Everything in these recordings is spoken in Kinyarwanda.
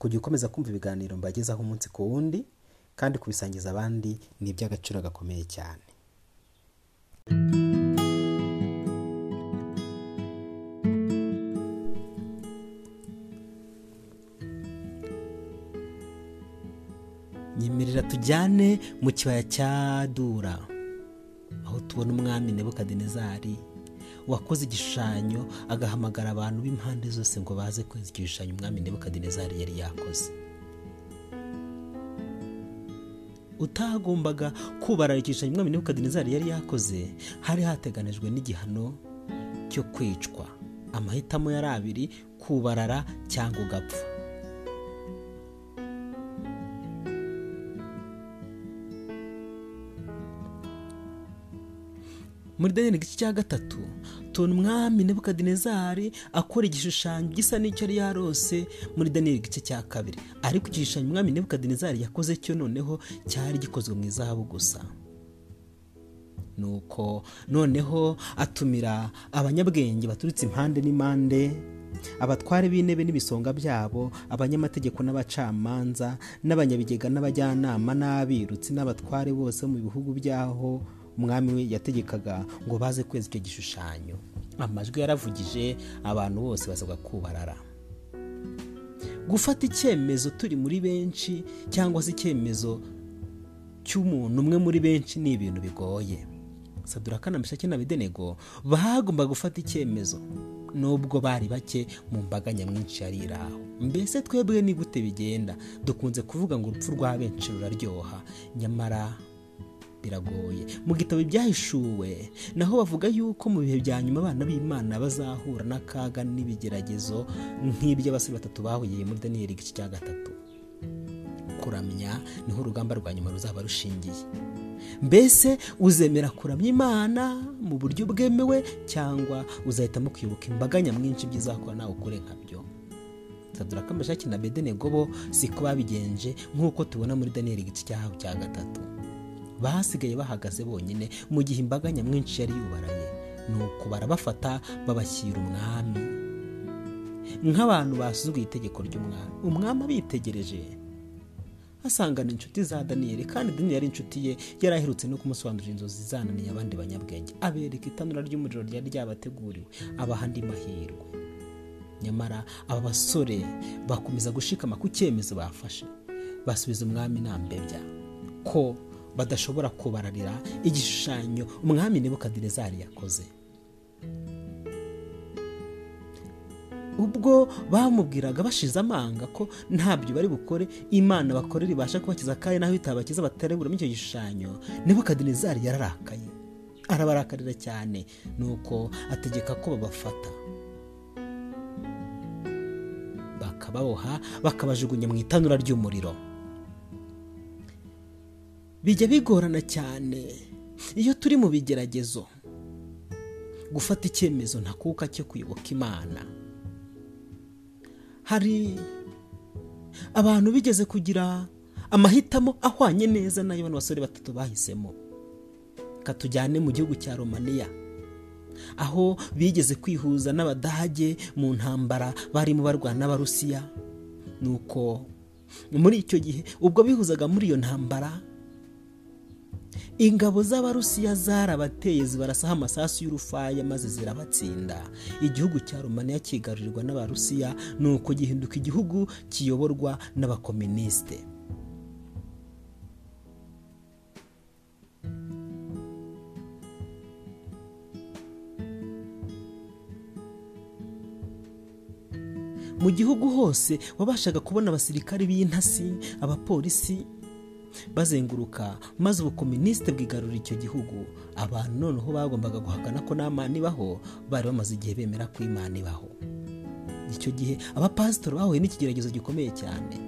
kujya ukomeza kumva ibiganiro mbagezaho umunsi ku wundi kandi kubisangiza abandi ni iby'agaciro gakomeye cyane. Nyemerera tujyane mu kibaya cya dura aho tubona umwami nebukadinezari. Wakoze igishushanyo agahamagara abantu b'impande zose ngo baze kweza icyo gishushanyo umwami nebukadinezari yari yakoze. Utagombaga kubarara igishushanyo umwami nebukadinezari yari yakoze hari hateganijwe n'igihano cyo kwicwa. Amahitamo yari abiri kubarara cyangwa ugapfa. Muri daniyeli igice cya gatatu tubona umwami nebukadinezari akora igishushanyo gisa n'icyo yari yarose muri daniyeli igice cya kabiri. Ariko igishushanyo umwami nebukadinezari yakoze cyo noneho cyari gikozwe mu izahabu gusa. Nuko noneho atumira abanyabwenge baturutse impande n'impande abatware b'intebe n'ibisonga byabo abanyamategeko n'abacamanza n'abanyabigega n'abajyanama n'abirutsi n'abatware bose mu bihugu by'aho umwami we yategekaga ngo baze kweza icyo gishushanyo. Amajwi yaravugije abantu bose basabwa kubarara. Gufata icyemezo turi muri benshi cyangwa se icyemezo cy'umuntu umwe muri benshi ni ibintu bigoye. Saduraka na mishake na bidenego bagomba gufata icyemezo. Nubwo bari bake mu mbaga nyamwinshi yari iri aho. Mbese twebwe ni gute bigenda? Dukunze kuvuga ngo urupfu rwa benshi ruraryoha. Nyamara biragoye. Mu gitabo byahishuwe naho bavuga yuko mu bihe bya nyuma abana b'imana bazahura n'akaga n'ibigeragezo nk'iby'abasore batatu bahuye muri daniyeli igice cya gatatu. Kuramya ni ho urugamba rwa nyuma ruzaba rushingiye. Mbese uzemera kuramya imana mu buryo bwemewe cyangwa uzahitamo kwibuka imbaga nyamwinshi by'izakora nawe ukore nkabyo? Sadura kamashaki na bedenego bo siko babigenje nk'uko tubona muri daniyeli igice cya gatatu. Basigaye bahagaze bonyine mu gihe imbaga nyamwinshi yari yubaraye nuko barabafata babashyira umwami. Nk'abantu basuzuguye itegeko ry'umwami. Umwami abitegereje. Asangana inshuti za daniyeli kandi daniyeli yari inshuti ye yari aherutse no kumusobanurira inzozi zananiye abandi banyabwenge. Abereka itanura ry'umuriro ryari ryabateguriwe abaha andi mahirwe. Nyamara aba basore bakomeza gushikama ku cyemezo bafashe. Basubiza umwami nambebya ko badashobora kubararira igishushanyo umwami nebukadinezari yakoze. Ubwo bamubwiraga bashize amanga ko ntabyo bari bukore imana bakorera ibasha kubakiza kandi naho itabakiza batareburamo icyo gishushanyo nebukadinezari yararakaye. Arabarakarira cyane nuko ategeka ko babafata. Bakababoha bakabajugunya mu itanura ry'umuriro. Bijya bigorana cyane. Iyo turi mu bigeragezo gufata icyemezo ntakuka cyo kuyoboka imana. Hari abantu bigeze kugira amahitamo ahwanye neza n'ayo bano basore batatu bahisemo. Katujyane mu gihugu cya romaniya aho bigeze kwihuza n'abadage mu ntambara barimo barwana n'abarusiya. Nuko muri icyo gihe ubwo bihuzaga muri iyo ntambara ingabo z'abarusiya zarabateye zibarasaho amasasu y'urufaya maze zirabatsinda. Igihugu cya romaniya kigarurirwa n'abarusiya nuko gihinduka igihugu kiyoborwa n'abakominisite mu gihugu hose wabashaga kubona abasirikari b'intasi abapolisi bazenguruka maze ubukominisite bwigarurira icyo gihugu. Abantu noneho bagombaga guhakana ko nta mana ibaho bari bamaze igihe bemera ko imana ibaho. Icyo gihe abapasitori bahuye n'ikigeragezo gikomeye cyane.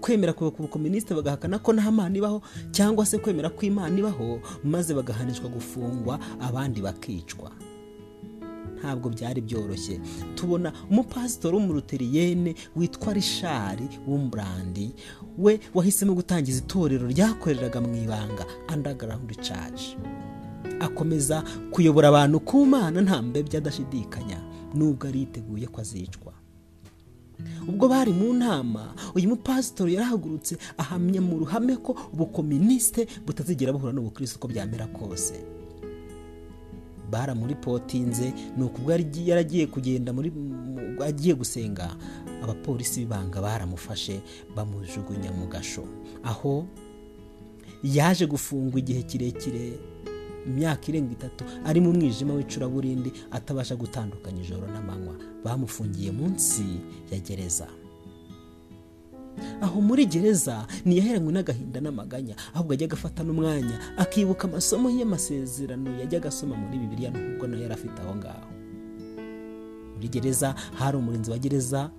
Kwemera kuyoboka ubukominisite bagahakana ko nta mana ibaho cyangwa se kwemera ko imana ibaho maze bagahanishwa gufungwa abandi bakicwa. Ntabwo byari byoroshye. Tubona umupasitori w'umuruteriyene witwa rishari w'umurandi we wahisemo gutangiza itorero ryakoreraga mu ibanga underground church. Akomeza kuyobora abantu ku mana nta mbebya adashidikanya nubwo ari yiteguye ko azicwa. Ubwo bari mu nama uyu mupasitori yarahagurutse ahamya mu ruhame ko ubukominisite butazigera buhura n'ubukristo uko byamera kose. Baramuripotinze ni ukubwo yaragiye kugenda muri agiye gusenga abapolisi b'ibanga baramufashe bamujugunya mu gasho. Aho yaje gufungwa igihe kirekire imyaka irenga itatu ari mu mwijima w'icuraburindi atabasha gutandukanya ijoro n'amanywa. Bamufungiye munsi ya gereza. Aho muri gereza ntiyaheranywe n'agahinda n'amaganya ahubwo ajyaga afata n'umwanya akibuka amasomo y'amasezerano yajyaga asoma muri bibiliya nubwo na yo yari afite aho ngaho. Muri gereza hari umurinzi wa gereza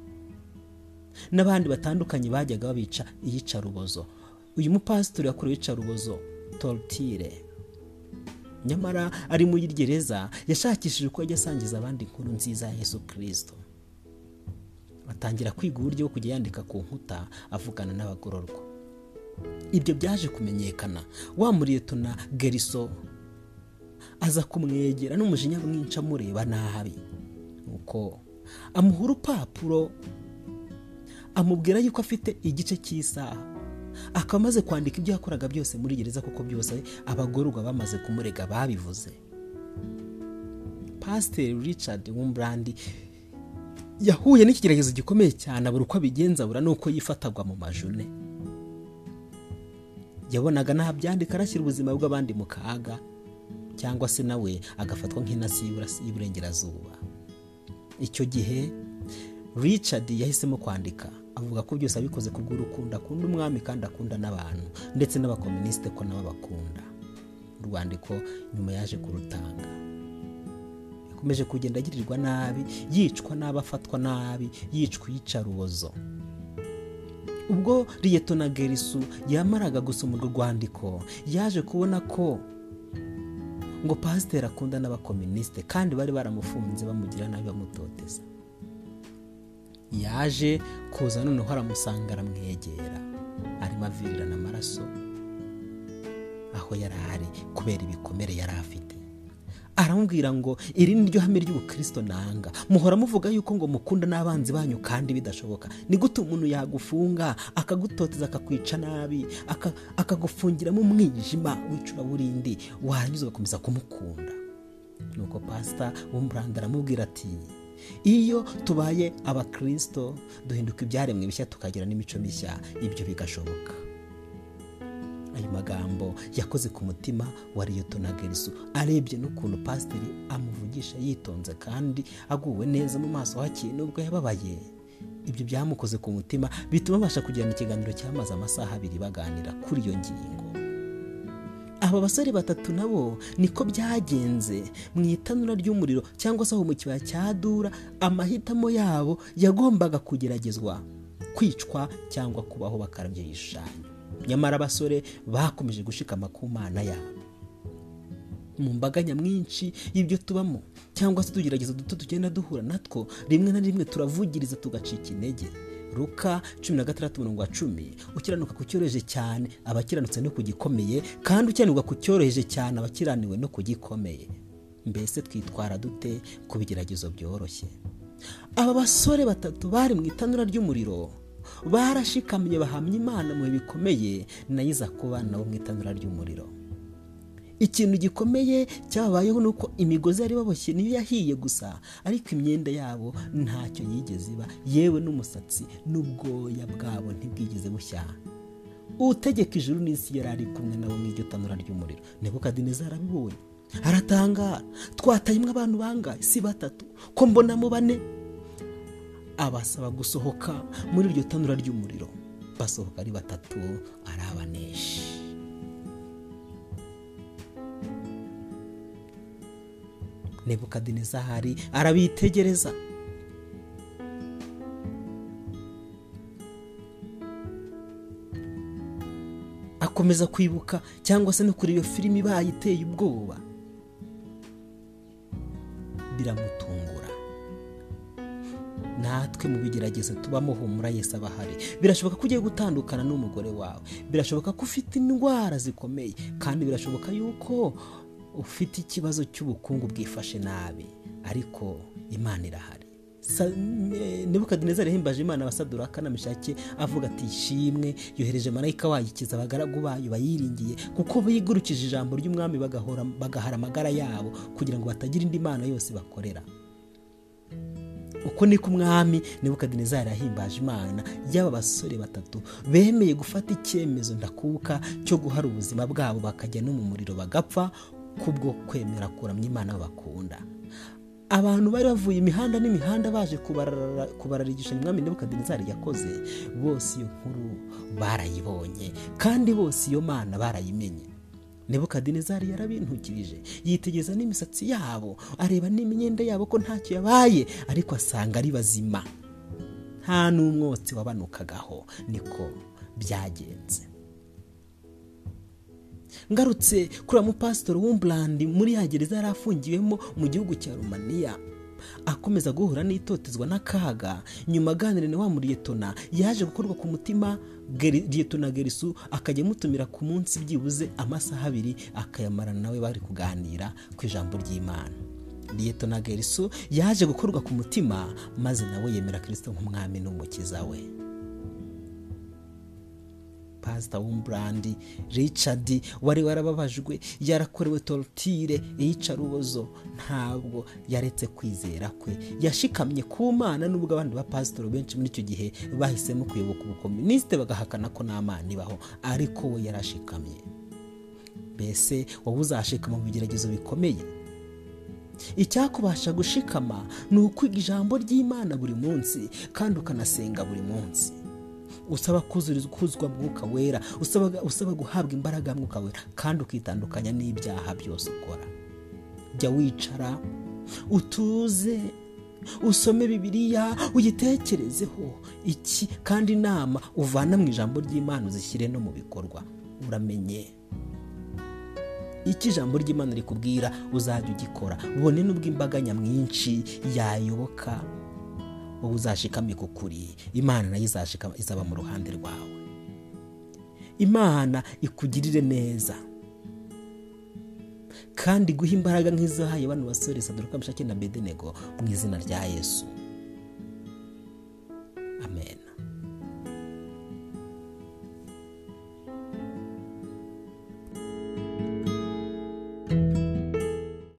n'abandi batandukanye bajyaga babica iyicarubozo. Uyu mupasitori yakorewe iyicarubozo torutire nyamara ari muri gereza yashakishije uko yajya asangiza abandi inkuru nziza ya yesu kirisito atangira kwiga uburyo bwo kujya yandika ku nkuta avugana n'abagororwa. Ibyo byaje kumenyekana. Wa muriyetona geriso aza kumwegera n'umujinya mwinshi amureba nabi. Nuko amuha urupapuro amubwira yuko afite igice cy'isaha. Akaba amaze kwandika ibyo yakoraga byose muri gereza kuko byose abagororwa bamaze kumurega babivuze. Pasiteri richard wumburandi yahuye n'ikigeragezo gikomeye cyane abura uko abigenza abura n'uko yifatagwa mu majune. Yabonaga ntabyandika arashyira ubuzima bw'abandi mu kaga cyangwa se nawe agafatwa nk'intasi y'iburengerazuba icyo gihe richard yahisemo kwandika. Avuga ko byose abikoze kubw'urukundo akunda umwami kandi akunda n'abantu ndetse n'abakominisite ko nabo bakunda urwandiko nyuma yaje kurutanga. Yakomeje kugenda agirirwa nabi yicwa nabi afatwa nabi yicwa iyicarubozo. Ubwo liyetona gerisu yamaraga gusoma urwo rwandiko yaje kubona ko ngo pasiteri akunda n'abakominisite kandi bari baramufunze bamugira nabi bamutoteza. Yaje kuza noneho aramusanga aramwegera arimo avirirana amaraso. Aho yari ari kubera ibikomere yari afite. Aramubwira ngo iri ni ryo hame ry'ubukirisito nanga. Muhora muvuga yuko ngo mukunda n'abanzi banyu kandi bidashoboka. Ni gute umuntu yagufunga akagutoteza akakwica nabi akagufungiramo umwijima w'icuraburindi warangiza ugakomeza kumukunda. Nuko pasita w'umuranda aramubwira ati iyo tubaye abakirisito duhinduka ibyaremwe bishya tukagira n'imico mishya ibyo bigashoboka. Ayo magambo yakoze ku mutima wa liyetona gerisu arebye n'ukuntu pasiteri amuvugisha yitonze kandi aguwe neza mu maso hakeye nubwo yababaye. Ibyo byamukoze ku mutima bituma abasha kugirana ikiganiro cyamaze amasaha abiri baganira kuri iyo ngingo. Aba basore batatu nabo niko byagenze mu itanura ry'umuriro cyangwa se aho mu kibaya cya dura amahitamo yabo yagombaga kugeragezwa kwicwa cyangwa kubaho bakarabye igishushanyo nyamara abasore bakomeje gushikama ku mana yabo. Mu mbaga nyamwinshi y'ibyo tubamo cyangwa se tugerageza duto tugenda duhura natwo rimwe na rimwe turavugiriza tugacika intege. Ruka cumi na gatandatu mirongo cumi. Ukiranuka ku cyoroheje cyane abakiranutse no ku gikomeye kandi ukiranirwa ku cyoroheje cyane abakiraniwe no ku gikomeye mbese twitwara dute ku bigeragezo byoroshye? Aba basore batatu bari mu itanura ry'umuriro. Barashikamye bahamya imana mu bihe bikomeye na yo iza kuba nabo mu itanura ry'umuriro. Ikintu gikomeye cyababayeho ni uko imigozi yari baboshye niyo yahiye gusa ariko imyenda yabo ntacyo yigeze iba. Yewe n'umusatsi n'ubwoya bwabo ntibwigeze bushya. Utegeka ijuru n'isi yari ari kumwe nabo mu iryo tanura ry'umuriro. Nebukadineza arabibonye aratangara. Twatayemo abantu bangahe? Si batatu. Ko mbonamo bane? abasaba gusohoka muri iryo tanura ry'umuriro. Basohoka ari batatu ari abaneshi. Nebukadinezari arabitegereza. Akomeza kwibuka cyangwa se no kuri iyo filimi ibaye iteye ubwoba. Natwe mu bigerageza tubamo humura Yesu aba ahari. Birashoboka ko ugiye gutandukana n'umugore wawe. Birashoboka ko ufite indwara zikomeye kandi birashoboka yuko ufite ikibazo cy'ubukungu bwifashe nabi. Ariko imana irahari. Nebukadinezari yahimbaje imana abasaduraka na mishake avuga ati ishimwe yohereje marayika wayikiza abagaragu bayo bayiringiye kuko bigurukije ijambo ry'umwami bagahara amagara yabo kugira ngo batagira indi mana yose bakorera. Uko niko umwami nebukadinezari yahimbaje imana. Y'aba basore batatu bemeye gufata icyemezo ndakuka cyo guhara ubuzima bwabo bakajya no mu muriro bagapfa kubwo kwemera kuramya imana bakunda abantu bari bavuye imihanda n'imihanda baje kubararigisha umwami nebukadinezari yakoze. Bose iyo nkuru barayibonye kandi bose iyo mana barayimenye nebukadinezari yarabintukirije. Yitegereza n'imisatsi yabo areba n'imyenda yabo ko ntacyo yabaye ariko asanga ari bazima. Nta n'umwotsi wabanukagaho niko byagenze. Ngarutse kuri mupasitori w'umburandi muri ya gereza yari afungiwemo mu gihugu cya rumaniya. Akomeza guhura n'itotezwa n'akaga. Nyuma aganira na wa muriyetona yaje gukorwa ku mutima riyetona gerisu akajya amutumira ku munsi byibuze amasaha abiri akayamarana nawe bari kuganira ku ijambo ry'imana. Riyetona gerisu yaje gukorwa ku mutima maze nawe yemera kirisito nk'umwami n'umukiza we. Pasita w'umburandi richard wari warababajwe yarakorewe torutire iyicarubozo ntabwo yaretse kwizera kwe. Yashikamye ku mana n'ubwo abandi bapasitori benshi muri icyo gihe bahisemo kuyoboka ubukominisite bagahakana ko nta mana ibaho ariko we yarashikamye. Mbese wowe uzashikama mu bigeragezo bikomeye? Icyakubasha gushikama ni ukwiga ijambo ry'imana buri munsi kandi ukanasenga buri munsi. Usaba kuzuzwa mwuka wera usaba guhabwa imbaraga mwuka wera kandi ukitandukanya n'ibyaha byose ukora. Jya wicara utuze usome bibiliya uyitekerezeho. Iki kandi inama uvana mu ijambo ry'imana uzishyire no mu bikorwa. Uramenye. Icyo ijambo ry'imana rikubwira uzajya ugikora. Ubone n'ubwo imbaga nyamwinshi yayoboka. Wowe uzashikame ku kuri. Imana na yo izaba mu ruhande rwawe. Imana ikugirire neza. Kandi guha imbaraga nk'izahaye bano basore saduruka mushake na bedenego mu izina rya yesu.